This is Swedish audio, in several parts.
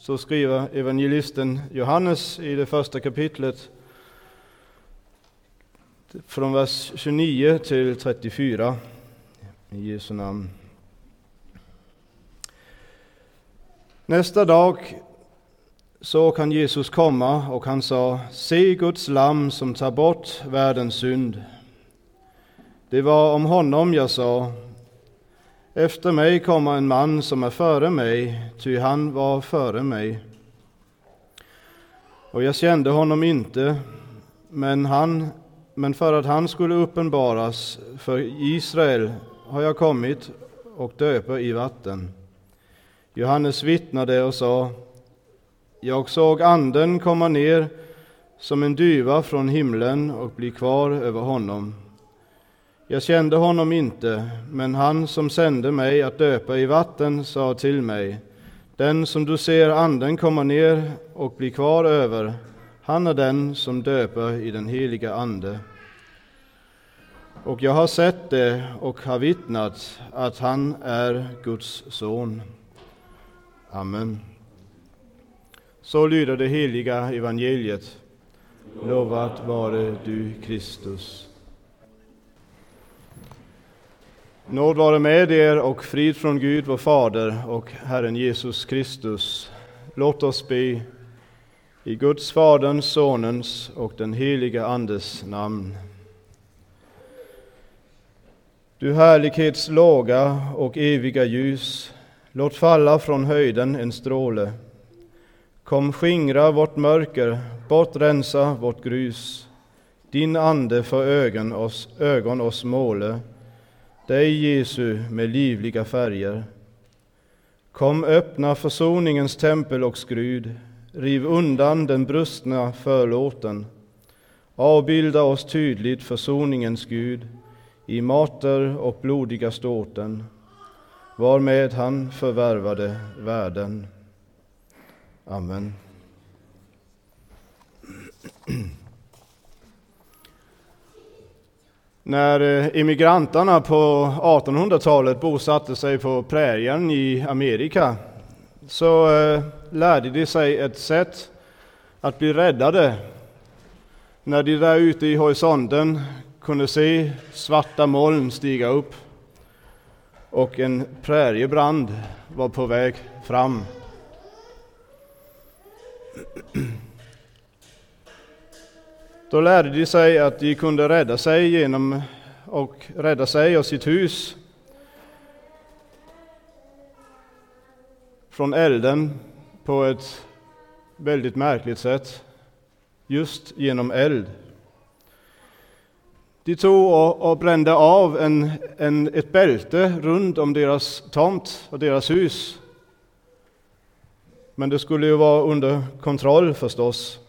så skriver evangelisten Johannes i det första kapitlet från vers 29 till 34 i Jesu namn. Nästa dag såg han Jesus komma och han sa, se Guds lamm som tar bort världens synd. Det var om honom jag sa, efter mig kommer en man som är före mig, ty han var före mig. Och jag kände honom inte, men, han, men för att han skulle uppenbaras för Israel har jag kommit och döper i vatten. Johannes vittnade och sa, jag såg anden komma ner som en duva från himlen och bli kvar över honom. Jag kände honom inte, men han som sände mig att döpa i vatten sa till mig, den som du ser anden komma ner och bli kvar över, han är den som döper i den heliga Ande. Och jag har sett det och har vittnat att han är Guds son. Amen. Så lyder det heliga evangeliet. Lovat vare du, Kristus. Nåd vare med er och frid från Gud vår Fader och Herren Jesus Kristus. Låt oss be i Guds Faderns, Sonens och den heliga Andes namn. Du härlighets låga och eviga ljus, låt falla från höjden en stråle. Kom skingra vårt mörker, bortrensa vårt grus. Din ande för ögon oss, ögon oss måle dig Jesu med livliga färger. Kom öppna försoningens tempel och skrud, riv undan den brustna förlåten. Avbilda oss tydligt försoningens Gud i mater och blodiga ståten, varmed han förvärvade världen. Amen. När eh, immigranterna på 1800-talet bosatte sig på prärien i Amerika så eh, lärde de sig ett sätt att bli räddade när de där ute i horisonten kunde se svarta moln stiga upp och en präriebrand var på väg fram. Då lärde de sig att de kunde rädda sig genom och rädda sig och sitt hus från elden på ett väldigt märkligt sätt, just genom eld. De tog och, och brände av en, en, ett bälte runt om deras tomt och deras hus. Men det skulle ju vara under kontroll förstås.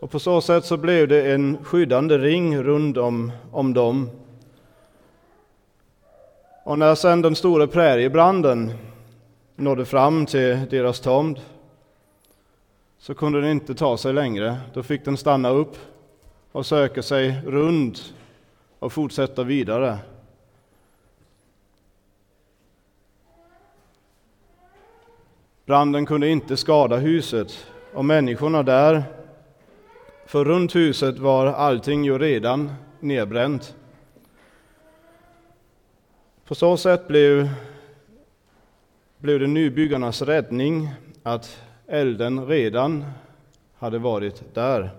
Och på så sätt så blev det en skyddande ring runt om, om dem. Och när sedan den stora präriebranden nådde fram till deras tomt så kunde den inte ta sig längre. Då fick den stanna upp och söka sig runt och fortsätta vidare. Branden kunde inte skada huset och människorna där, för runt huset var allting ju redan nedbränt. På så sätt blev, blev det nybyggarnas räddning att elden redan hade varit där.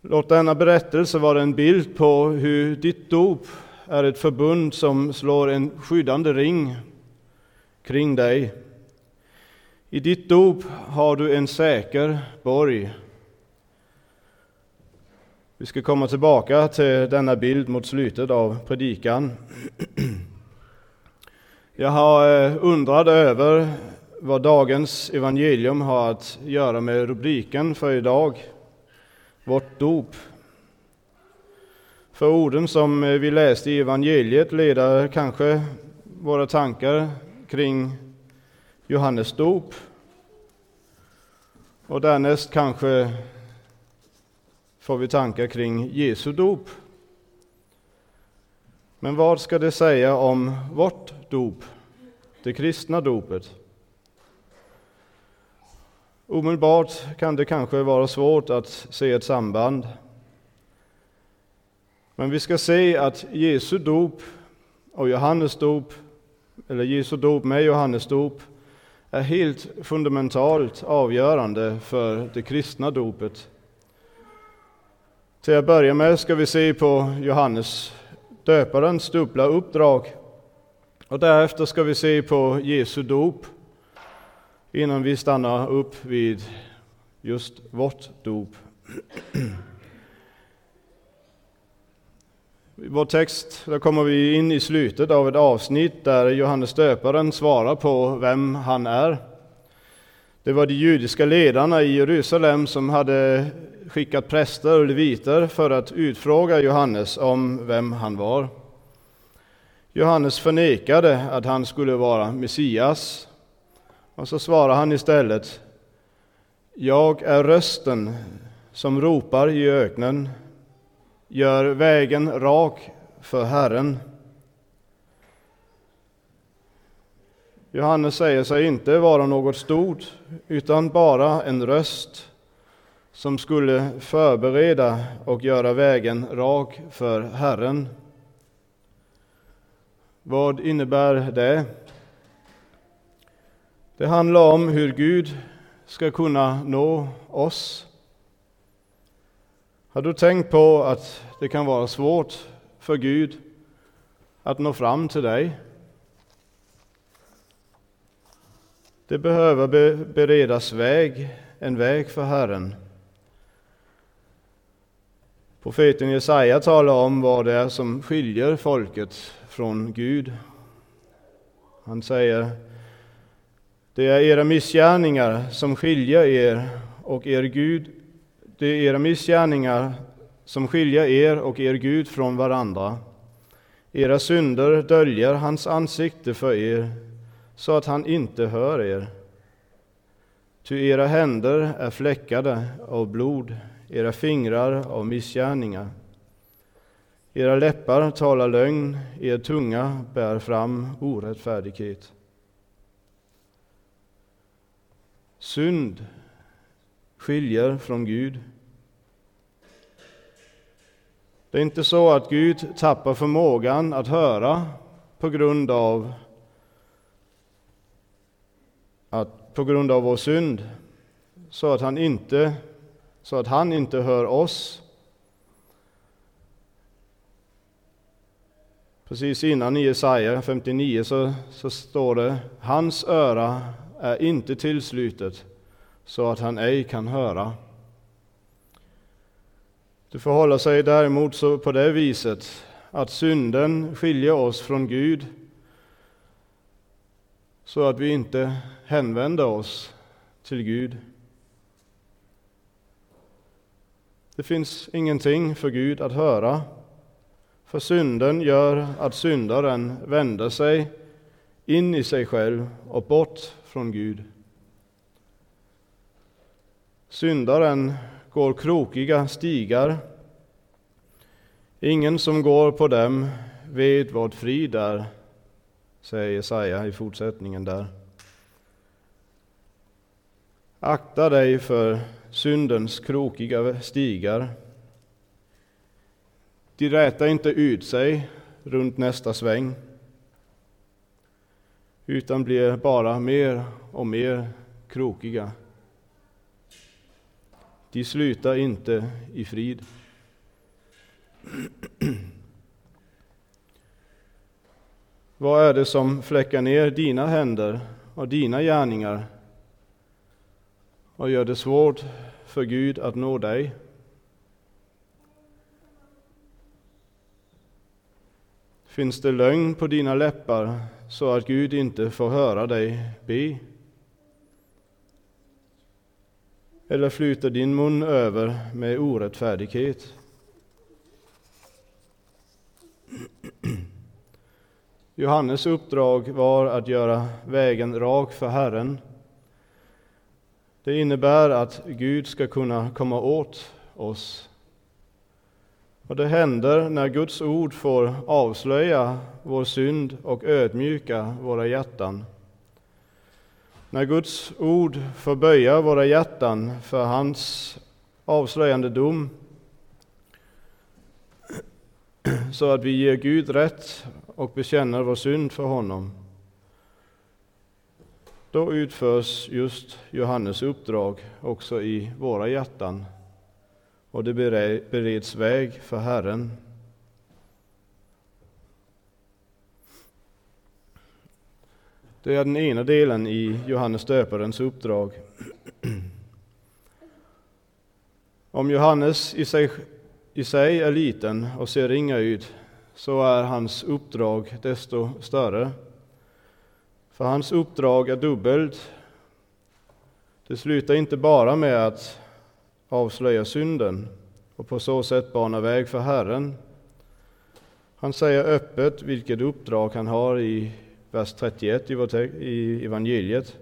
Låt denna berättelse vara en bild på hur ditt dop är ett förbund som slår en skyddande ring kring dig. I ditt dop har du en säker borg. Vi ska komma tillbaka till denna bild mot slutet av predikan. Jag har eh, undrat över vad dagens evangelium har att göra med rubriken för idag, vårt dop. För orden som eh, vi läste i evangeliet leder kanske våra tankar kring Johannes dop. Och därnäst kanske får vi tankar kring Jesu dop. Men vad ska det säga om vårt dop, det kristna dopet? Omedelbart kan det kanske vara svårt att se ett samband. Men vi ska se att Jesu dop och Johannes dop, eller Jesu dop med Johannes dop, är helt fundamentalt avgörande för det kristna dopet. Till att börja med ska vi se på Johannes döparens dubbla uppdrag och därefter ska vi se på Jesu dop innan vi stannar upp vid just vårt dop. I vår text där kommer vi in i slutet av ett avsnitt där Johannes döparen svarar på vem han är. Det var de judiska ledarna i Jerusalem som hade skickat präster och leviter för att utfråga Johannes om vem han var. Johannes förnekade att han skulle vara Messias och så svarar han istället Jag är rösten som ropar i öknen Gör vägen rak för Herren. Johannes säger sig inte vara något stort, utan bara en röst som skulle förbereda och göra vägen rak för Herren. Vad innebär det? Det handlar om hur Gud ska kunna nå oss. Har du tänkt på att det kan vara svårt för Gud att nå fram till dig? Det behöver beredas väg, en väg för Herren. Profeten Jesaja talar om vad det är som skiljer folket från Gud. Han säger det är era missgärningar som skiljer er och er Gud. Det är era missgärningar som skiljer er och er Gud från varandra. Era synder döljer hans ansikte för er så att han inte hör er. Ty era händer är fläckade av blod, era fingrar av missgärningar. Era läppar talar lögn, er tunga bär fram orättfärdighet. Synd skiljer från Gud. Det är inte så att Gud tappar förmågan att höra på grund av att på grund av vår synd så att han inte så att han inte hör oss. Precis innan i Jesaja 59 så, så står det hans öra är inte tillslutet så att han ej kan höra. Det förhåller sig däremot så på det viset att synden skiljer oss från Gud så att vi inte hänvänder oss till Gud. Det finns ingenting för Gud att höra, för synden gör att syndaren vänder sig in i sig själv och bort från Gud. Syndaren går krokiga stigar. Ingen som går på dem vet vad frid är, säger Jesaja i fortsättningen där. Akta dig för syndens krokiga stigar. De rätar inte ut sig runt nästa sväng utan blir bara mer och mer krokiga. De slutar inte i frid. Vad är det som fläckar ner dina händer och dina gärningar och gör det svårt för Gud att nå dig? Finns det lögn på dina läppar så att Gud inte får höra dig be? Eller flyter din mun över med orättfärdighet? Johannes uppdrag var att göra vägen rak för Herren. Det innebär att Gud ska kunna komma åt oss. Och det händer när Guds ord får avslöja vår synd och ödmjuka våra hjärtan. När Guds ord får böja våra hjärtan för hans avslöjande dom så att vi ger Gud rätt och bekänner vår synd för honom. Då utförs just Johannes uppdrag också i våra hjärtan och det bereds väg för Herren. Det är den ena delen i Johannes döparens uppdrag. Om Johannes i sig, i sig är liten och ser ringa ut, så är hans uppdrag desto större. För hans uppdrag är dubbelt. Det slutar inte bara med att avslöja synden och på så sätt bana väg för Herren. Han säger öppet vilket uppdrag han har i vers 31 i evangeliet.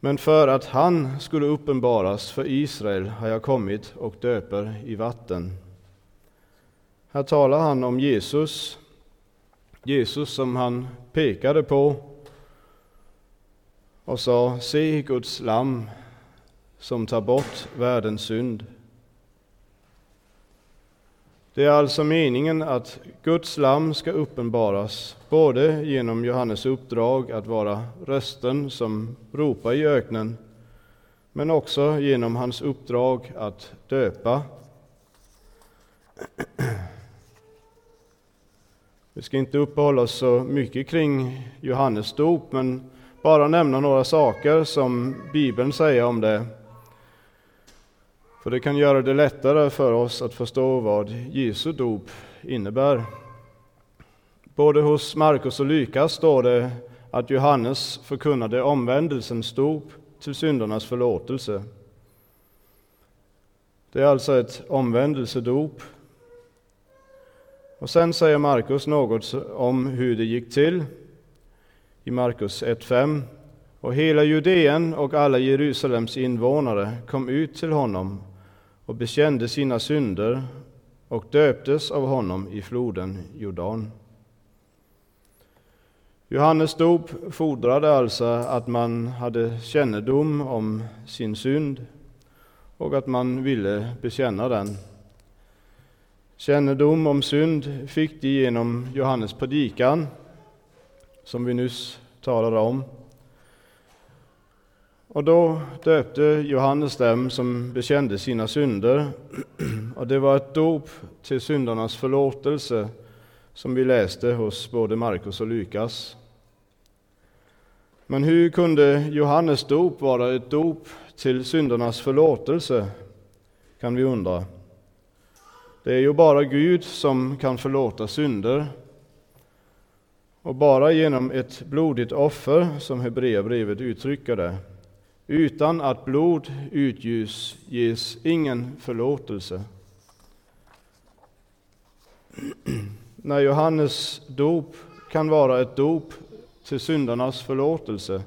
Men för att han skulle uppenbaras för Israel har jag kommit och döper i vatten. Här talar han om Jesus, Jesus som han pekade på och sa, se Guds lamm som tar bort världens synd. Det är alltså meningen att Guds lamm ska uppenbaras, både genom Johannes uppdrag att vara rösten som ropar i öknen, men också genom hans uppdrag att döpa. Vi ska inte uppehålla oss så mycket kring Johannes dop, men bara nämna några saker som Bibeln säger om det. För det kan göra det lättare för oss att förstå vad Jesu dop innebär. Både hos Markus och Lukas står det att Johannes förkunnade omvändelsens dop till syndernas förlåtelse. Det är alltså ett omvändelsedop. Och sen säger Markus något om hur det gick till i Markus 1.5. Och hela Judeen och alla Jerusalems invånare kom ut till honom och bekände sina synder och döptes av honom i floden Jordan. Johannes dop fordrade alltså att man hade kännedom om sin synd och att man ville bekänna den. Kännedom om synd fick de genom Johannes predikan, som vi nyss talade om. Och då döpte Johannes dem som bekände sina synder, och det var ett dop till syndernas förlåtelse som vi läste hos både Markus och Lukas. Men hur kunde Johannes dop vara ett dop till syndernas förlåtelse, kan vi undra. Det är ju bara Gud som kan förlåta synder, och bara genom ett blodigt offer, som Hebreerbrevet uttrycker det. Utan att blod utgjus ges ingen förlåtelse. När Johannes dop kan vara ett dop till syndarnas förlåtelse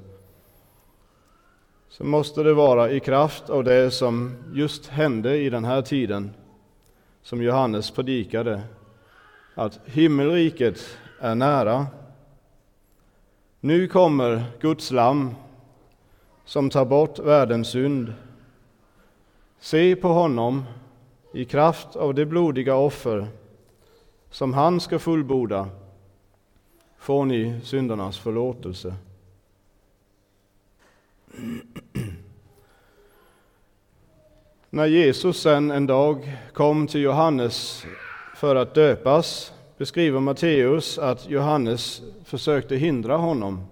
så måste det vara i kraft av det som just hände i den här tiden som Johannes predikade, att himmelriket är nära. Nu kommer Guds lam som tar bort världens synd. Se på honom i kraft av det blodiga offer som han ska fullborda får ni syndernas förlåtelse. När Jesus sen en dag kom till Johannes för att döpas beskriver Matteus att Johannes försökte hindra honom.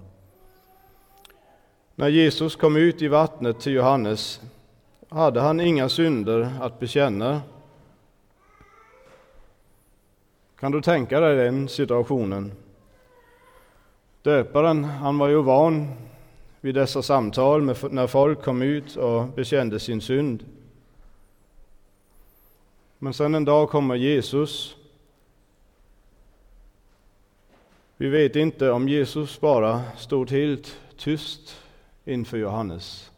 När Jesus kom ut i vattnet till Johannes hade han inga synder att bekänna. Kan du tänka dig den situationen? Döparen, han var ju van vid dessa samtal med, när folk kom ut och bekände sin synd. Men sen en dag kommer Jesus. Vi vet inte om Jesus bara stod helt tyst inför Johannes.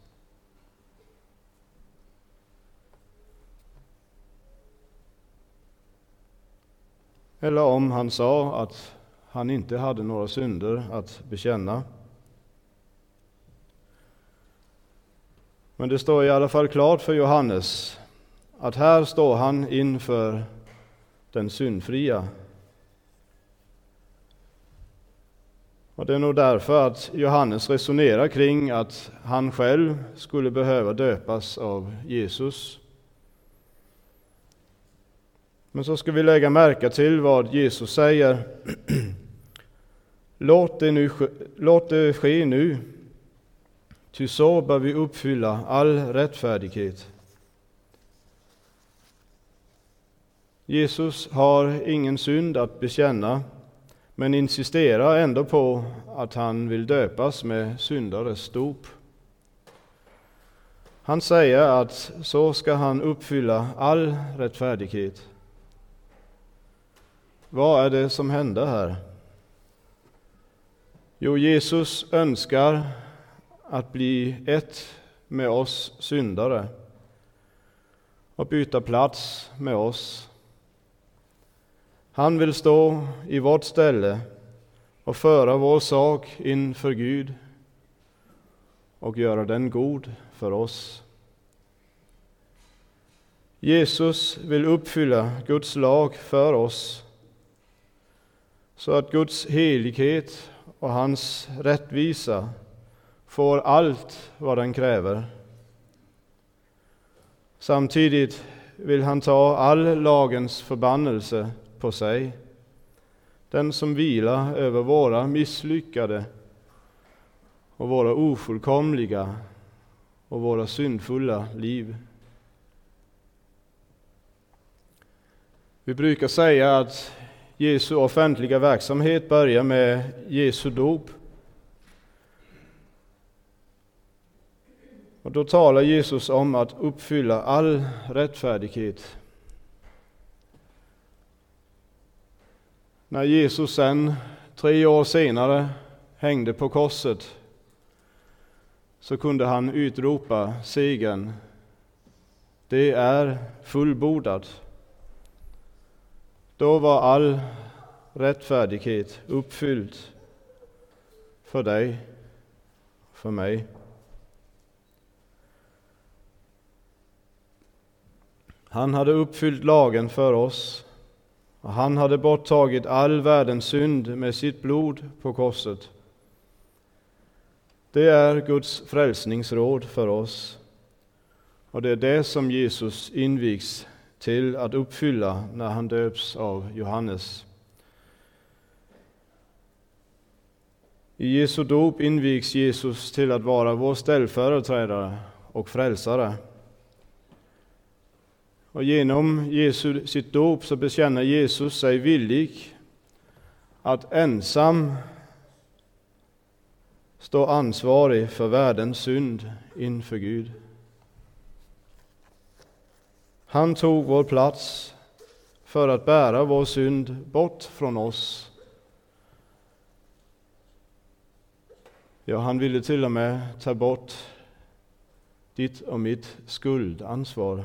eller om han sa att han inte hade några synder att bekänna. Men det står i alla fall klart för Johannes att här står han inför den syndfria. Och det är nog därför att Johannes resonerar kring att han själv skulle behöva döpas av Jesus. Men så ska vi lägga märke till vad Jesus säger. Låt det, nu, låt det ske nu, ty så bör vi uppfylla all rättfärdighet. Jesus har ingen synd att bekänna, men insisterar ändå på att han vill döpas med syndares dop. Han säger att så ska han uppfylla all rättfärdighet. Vad är det som händer här? Jo, Jesus önskar att bli ett med oss syndare och byta plats med oss. Han vill stå i vårt ställe och föra vår sak inför Gud och göra den god för oss. Jesus vill uppfylla Guds lag för oss så att Guds helighet och hans rättvisa får allt vad den kräver. Samtidigt vill han ta all lagens förbannelse på sig, den som vilar över våra misslyckade och våra ofullkomliga och våra syndfulla liv. Vi brukar säga att Jesu offentliga verksamhet börjar med Jesu dop. Och då talar Jesus om att uppfylla all rättfärdighet. När Jesus sen, tre år senare, hängde på korset så kunde han utropa segern. Det är fullbordat. Då var all rättfärdighet uppfylld för dig, för mig. Han hade uppfyllt lagen för oss och han hade borttagit all världens synd med sitt blod på korset. Det är Guds frälsningsråd för oss och det är det som Jesus invigs till att uppfylla när han döps av Johannes. I Jesu dop invigs Jesus till att vara vår ställföreträdare och frälsare. Och genom Jesu, sitt dop så bekänner Jesus sig villig att ensam stå ansvarig för världens synd inför Gud. Han tog vår plats för att bära vår synd bort från oss. Ja, han ville till och med ta bort ditt och mitt skuldansvar.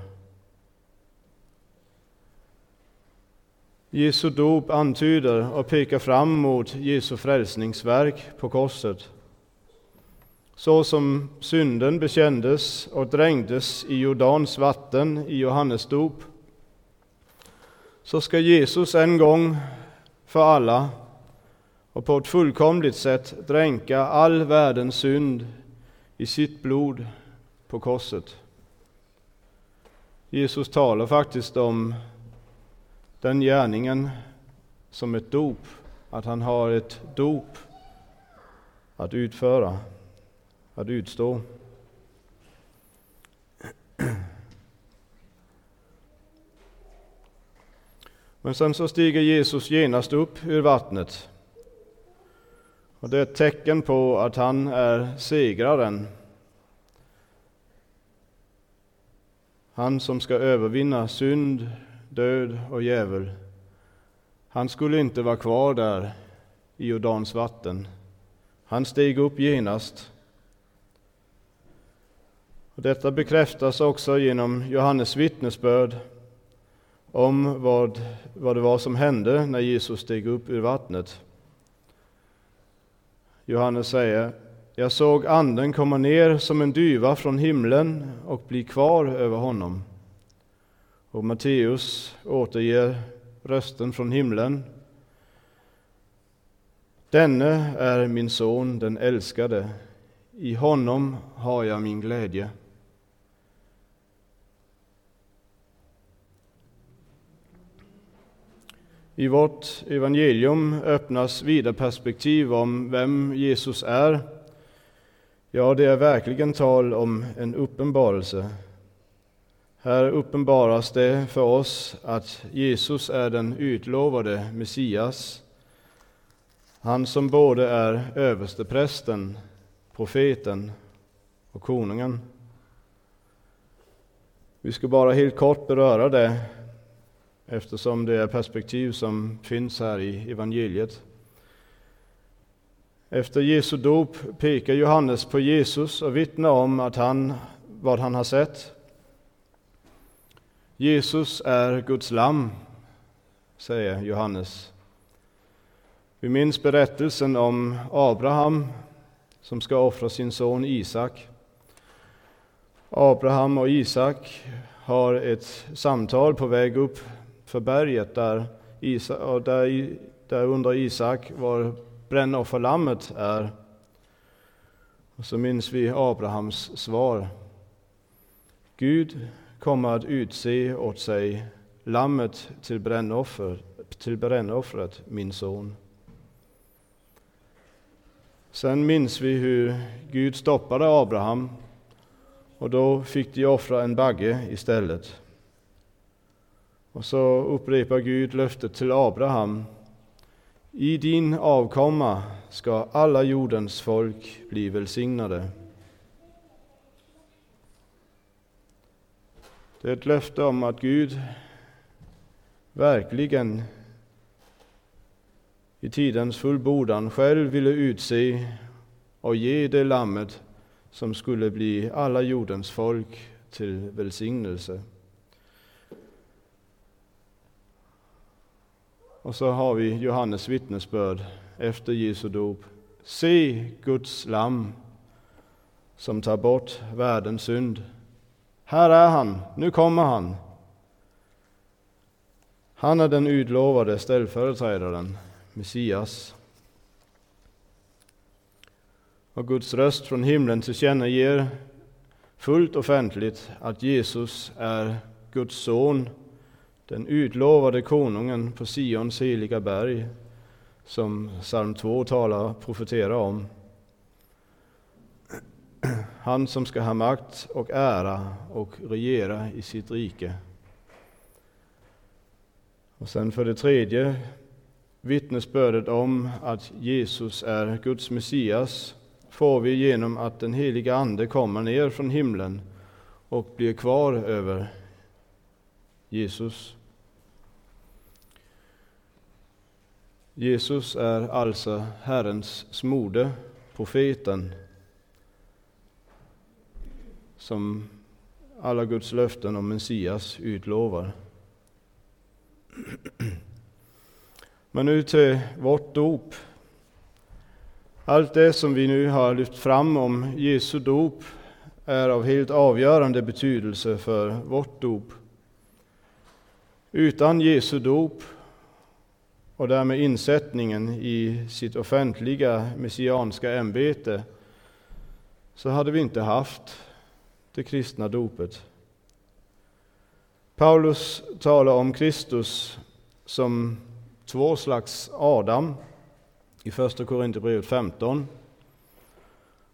Jesu dop antyder och pekar fram mot Jesu frälsningsverk på korset. Så som synden bekändes och drängdes i Jordans vatten i Johannes dop, så ska Jesus en gång för alla och på ett fullkomligt sätt dränka all världens synd i sitt blod på korset. Jesus talar faktiskt om den gärningen som ett dop, att han har ett dop att utföra att utstå. Men sen så stiger Jesus genast upp ur vattnet. Och det är ett tecken på att han är segraren. Han som ska övervinna synd, död och djävul. Han skulle inte vara kvar där i Jordans vatten. Han steg upp genast och detta bekräftas också genom Johannes vittnesbörd om vad, vad det var som hände när Jesus steg upp ur vattnet. Johannes säger, jag såg anden komma ner som en dyva från himlen och bli kvar över honom. Och Matteus återger rösten från himlen. Denne är min son, den älskade. I honom har jag min glädje. I vårt evangelium öppnas vida perspektiv om vem Jesus är. Ja, det är verkligen tal om en uppenbarelse. Här uppenbaras det för oss att Jesus är den utlovade Messias, han som både är översteprästen, profeten och konungen. Vi ska bara helt kort beröra det eftersom det är perspektiv som finns här i evangeliet. Efter Jesu dop pekar Johannes på Jesus och vittnar om att han, vad han har sett. Jesus är Guds lamm, säger Johannes. Vi minns berättelsen om Abraham som ska offra sin son Isak. Abraham och Isak har ett samtal på väg upp för berget där, Isak, där, där undrar Isak var brännofferlammet är. Och så minns vi Abrahams svar. Gud kommer att utse åt sig lammet till, brännoffer, till brännoffret, min son. Sen minns vi hur Gud stoppade Abraham och då fick de offra en bagge istället. Och så upprepar Gud löftet till Abraham. I din avkomma ska alla jordens folk bli välsignade. Det är ett löfte om att Gud verkligen i tidens fullbordan själv ville utse och ge det lammet som skulle bli alla jordens folk till välsignelse. Och så har vi Johannes vittnesbörd efter Jesu dop. Se Guds Lamm, som tar bort världens synd. Här är han, nu kommer han. Han är den utlovade ställföreträdaren, Messias. Och Guds röst från himlen tillkännager fullt offentligt att Jesus är Guds son den utlovade konungen på Sions heliga berg, som psalm 2 talar profeterar om. Han som ska ha makt och ära och regera i sitt rike. Och sen för det tredje vittnesbördet om att Jesus är Guds Messias får vi genom att den heliga Ande kommer ner från himlen och blir kvar över Jesus. Jesus är alltså Herrens smorde, profeten, som alla Guds löften om Messias utlovar. Men nu till vårt dop. Allt det som vi nu har lyft fram om Jesu dop är av helt avgörande betydelse för vårt dop. Utan Jesu dop och därmed insättningen i sitt offentliga messianska ämbete så hade vi inte haft det kristna dopet. Paulus talar om Kristus som två slags Adam i Första Korinthierbrevet 15.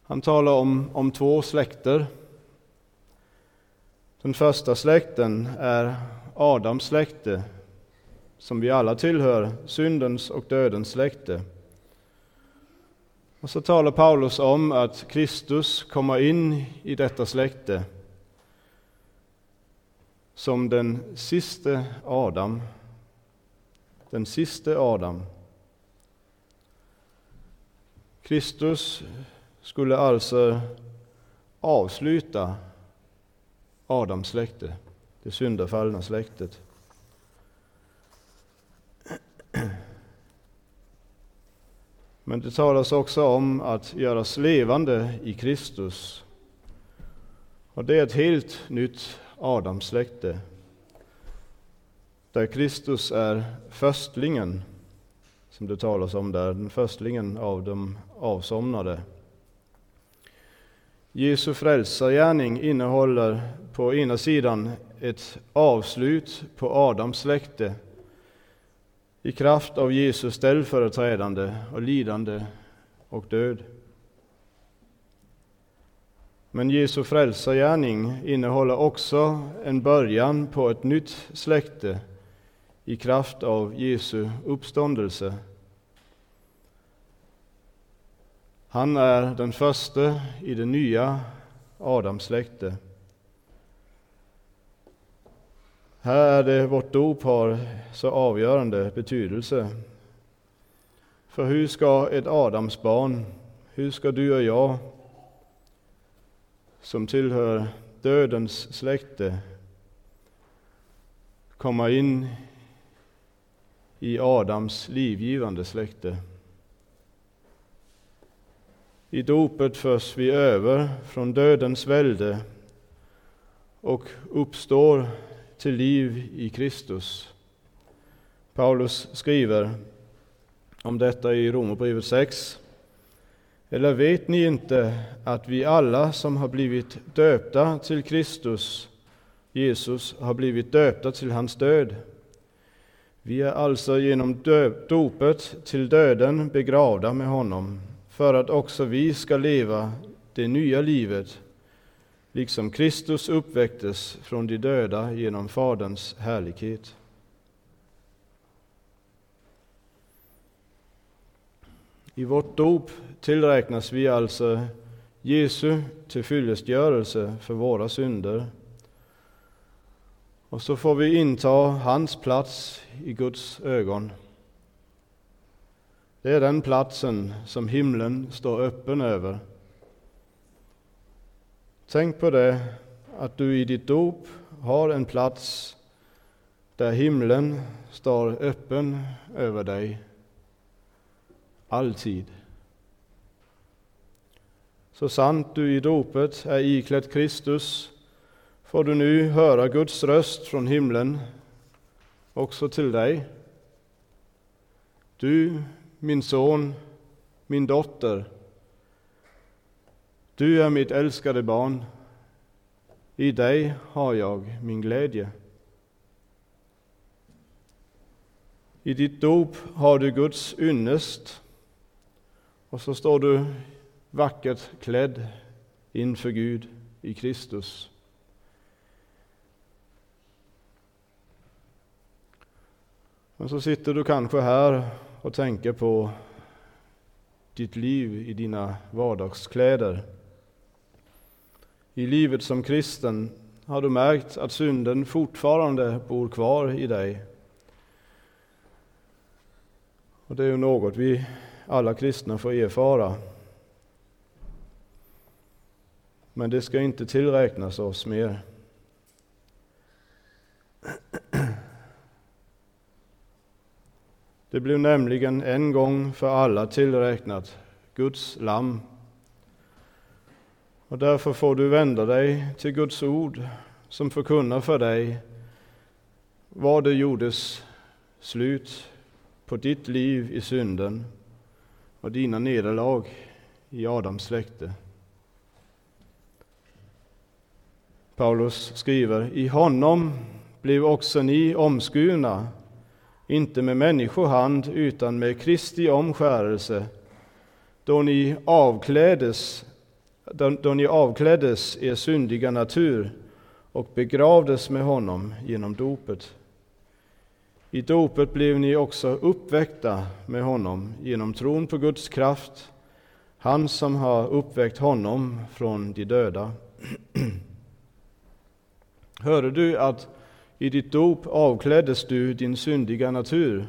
Han talar om, om två släkter. Den första släkten är Adams släkte, som vi alla tillhör, syndens och dödens släkte. Och så talar Paulus om att Kristus kommer in i detta släkte som den siste Adam. Den siste Adam. Kristus skulle alltså avsluta Adams släkte, det syndafallna släktet. Men det talas också om att göras levande i Kristus. Och det är ett helt nytt Adamsläkte, där Kristus är förstlingen, som det talas om där, den förstlingen av de avsomnade. Jesu frälsargärning innehåller på ena sidan ett avslut på Adams släkte i kraft av Jesus ställföreträdande och lidande och död. Men Jesu frälsargärning innehåller också en början på ett nytt släkte i kraft av Jesu uppståndelse. Han är den första i det nya Adams släkte. Här är det vårt dop har så avgörande betydelse. För hur ska ett Adams barn, hur ska du och jag som tillhör dödens släkte komma in i Adams livgivande släkte? I dopet förs vi över från dödens välde och uppstår till liv i Kristus. Paulus skriver om detta i Romarbrevet 6. Eller vet ni inte att vi alla som har blivit döpta till Kristus, Jesus, har blivit döpta till hans död? Vi är alltså genom dopet till döden begravda med honom, för att också vi ska leva det nya livet liksom Kristus uppväcktes från de döda genom Faderns härlighet. I vårt dop tillräknas vi alltså Jesu tillfyllestgörelse för våra synder. Och så får vi inta hans plats i Guds ögon. Det är den platsen som himlen står öppen över. Tänk på det, att du i ditt dop har en plats där himlen står öppen över dig. Alltid. Så sant du i dopet är iklädd Kristus får du nu höra Guds röst från himlen också till dig. Du, min son, min dotter, du är mitt älskade barn. I dig har jag min glädje. I ditt dop har du Guds ynnest och så står du vackert klädd inför Gud i Kristus. Men så sitter du kanske här och tänker på ditt liv i dina vardagskläder. I livet som kristen har du märkt att synden fortfarande bor kvar i dig. Och det är ju något vi alla kristna får erfara. Men det ska inte tillräknas oss mer. Det blev nämligen en gång för alla tillräknat Guds lamm och därför får du vända dig till Guds ord som förkunnar för dig vad det gjordes slut på ditt liv i synden och dina nederlag i Adams släkte. Paulus skriver, i honom blev också ni omskurna, inte med människohand utan med Kristi omskärelse, då ni avkläddes då, då ni avkläddes er syndiga natur och begravdes med honom genom dopet. I dopet blev ni också uppväckta med honom genom tron på Guds kraft, han som har uppväckt honom från de döda. Hörde du att i ditt dop avkläddes du din syndiga natur?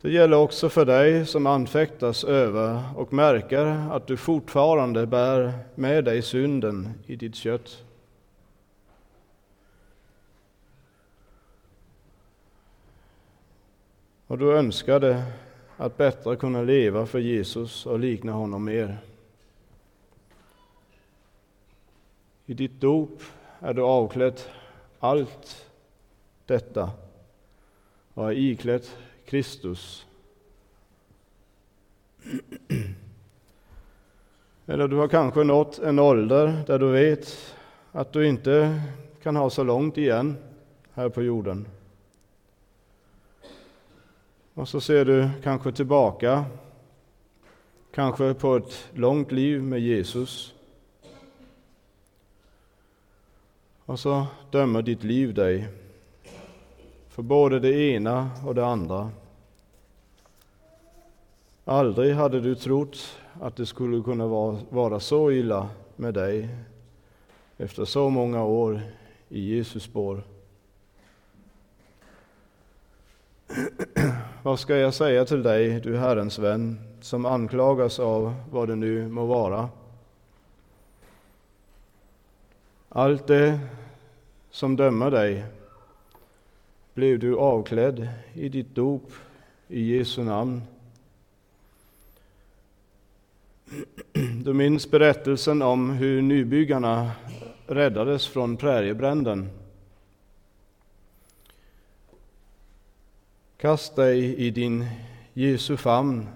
Det gäller också för dig som anfäktas över och märker att du fortfarande bär med dig synden i ditt kött. och du önskade att bättre kunna leva för Jesus och likna honom mer. I ditt dop är du avklädd allt detta och är iklädd Kristus. Eller du har kanske nått en ålder där du vet att du inte kan ha så långt igen här på jorden. Och så ser du kanske tillbaka, kanske på ett långt liv med Jesus. Och så dömer ditt liv dig för både det ena och det andra. Aldrig hade du trott att det skulle kunna vara så illa med dig efter så många år i Jesus spår. Vad ska jag säga till dig, du Herrens vän, som anklagas av vad det nu må vara? Allt det som dömer dig blev du avklädd i ditt dop i Jesu namn. Du minns berättelsen om hur nybyggarna räddades från präriebränden. Kast dig i din Jesu famn.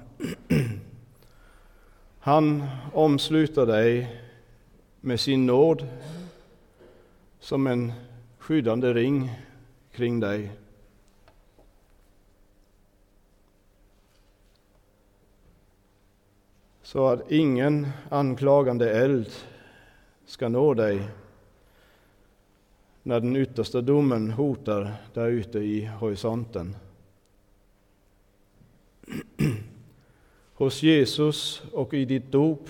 Han omsluter dig med sin nåd som en skyddande ring kring dig. Så att ingen anklagande eld ska nå dig när den yttersta domen hotar där ute i horisonten. Hos Jesus och i ditt dop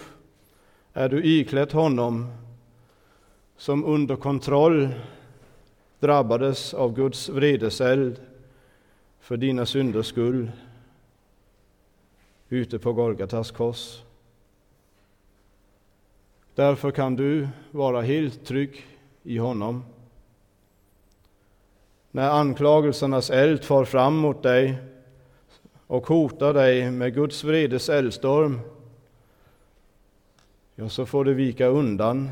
är du iklätt honom som under kontroll drabbades av Guds vredeseld för dina synders skull ute på Golgatas kors. Därför kan du vara helt trygg i honom. När anklagelsernas eld far fram mot dig och hotar dig med Guds vredes eldstorm, ja, så får du vika undan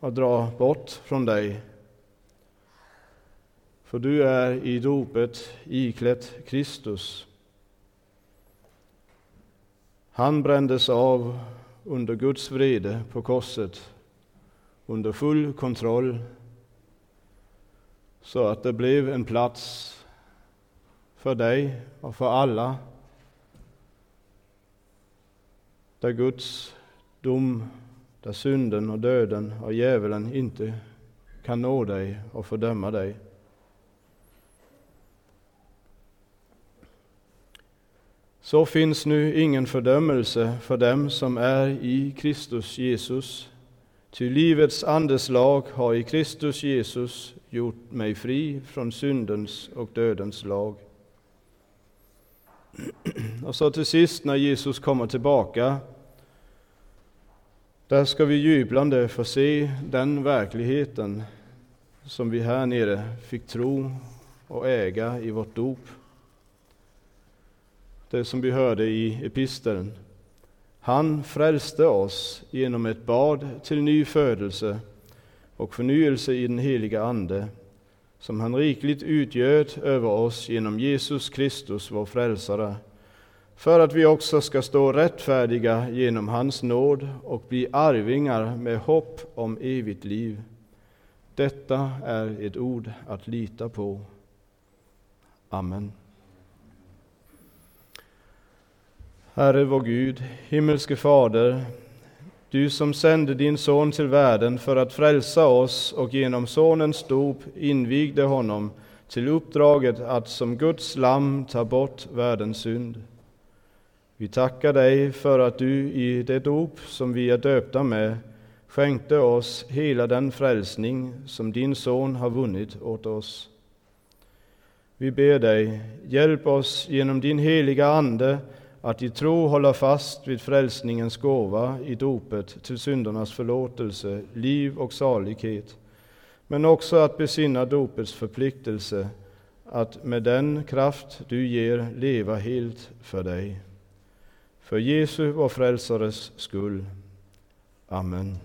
och dra bort från dig. För du är i dopet iklätt Kristus. Han brändes av under Guds vrede på korset, under full kontroll, så att det blev en plats för dig och för alla där Guds dom, där synden och döden och djävulen inte kan nå dig och fördöma dig. Så finns nu ingen fördömelse för dem som är i Kristus Jesus. Ty livets andeslag har i Kristus Jesus gjort mig fri från syndens och dödens lag. Och så till sist när Jesus kommer tillbaka, där ska vi jublande få se den verkligheten som vi här nere fick tro och äga i vårt dop. Det som vi hörde i episteln. Han frälste oss genom ett bad till ny födelse och förnyelse i den heliga Ande som han rikligt utgöt över oss genom Jesus Kristus, vår frälsare, för att vi också ska stå rättfärdiga genom hans nåd och bli arvingar med hopp om evigt liv. Detta är ett ord att lita på. Amen. Herre vår Gud, himmelske Fader, du som sände din son till världen för att frälsa oss och genom sonens dop invigde honom till uppdraget att som Guds lamm ta bort världens synd. Vi tackar dig för att du i det dop som vi är döpta med skänkte oss hela den frälsning som din son har vunnit åt oss. Vi ber dig, hjälp oss genom din heliga Ande att i tro hålla fast vid frälsningens gåva i dopet till syndernas förlåtelse, liv och salighet, men också att besinna dopets förpliktelse, att med den kraft du ger leva helt för dig. För Jesu, vår frälsares skull. Amen.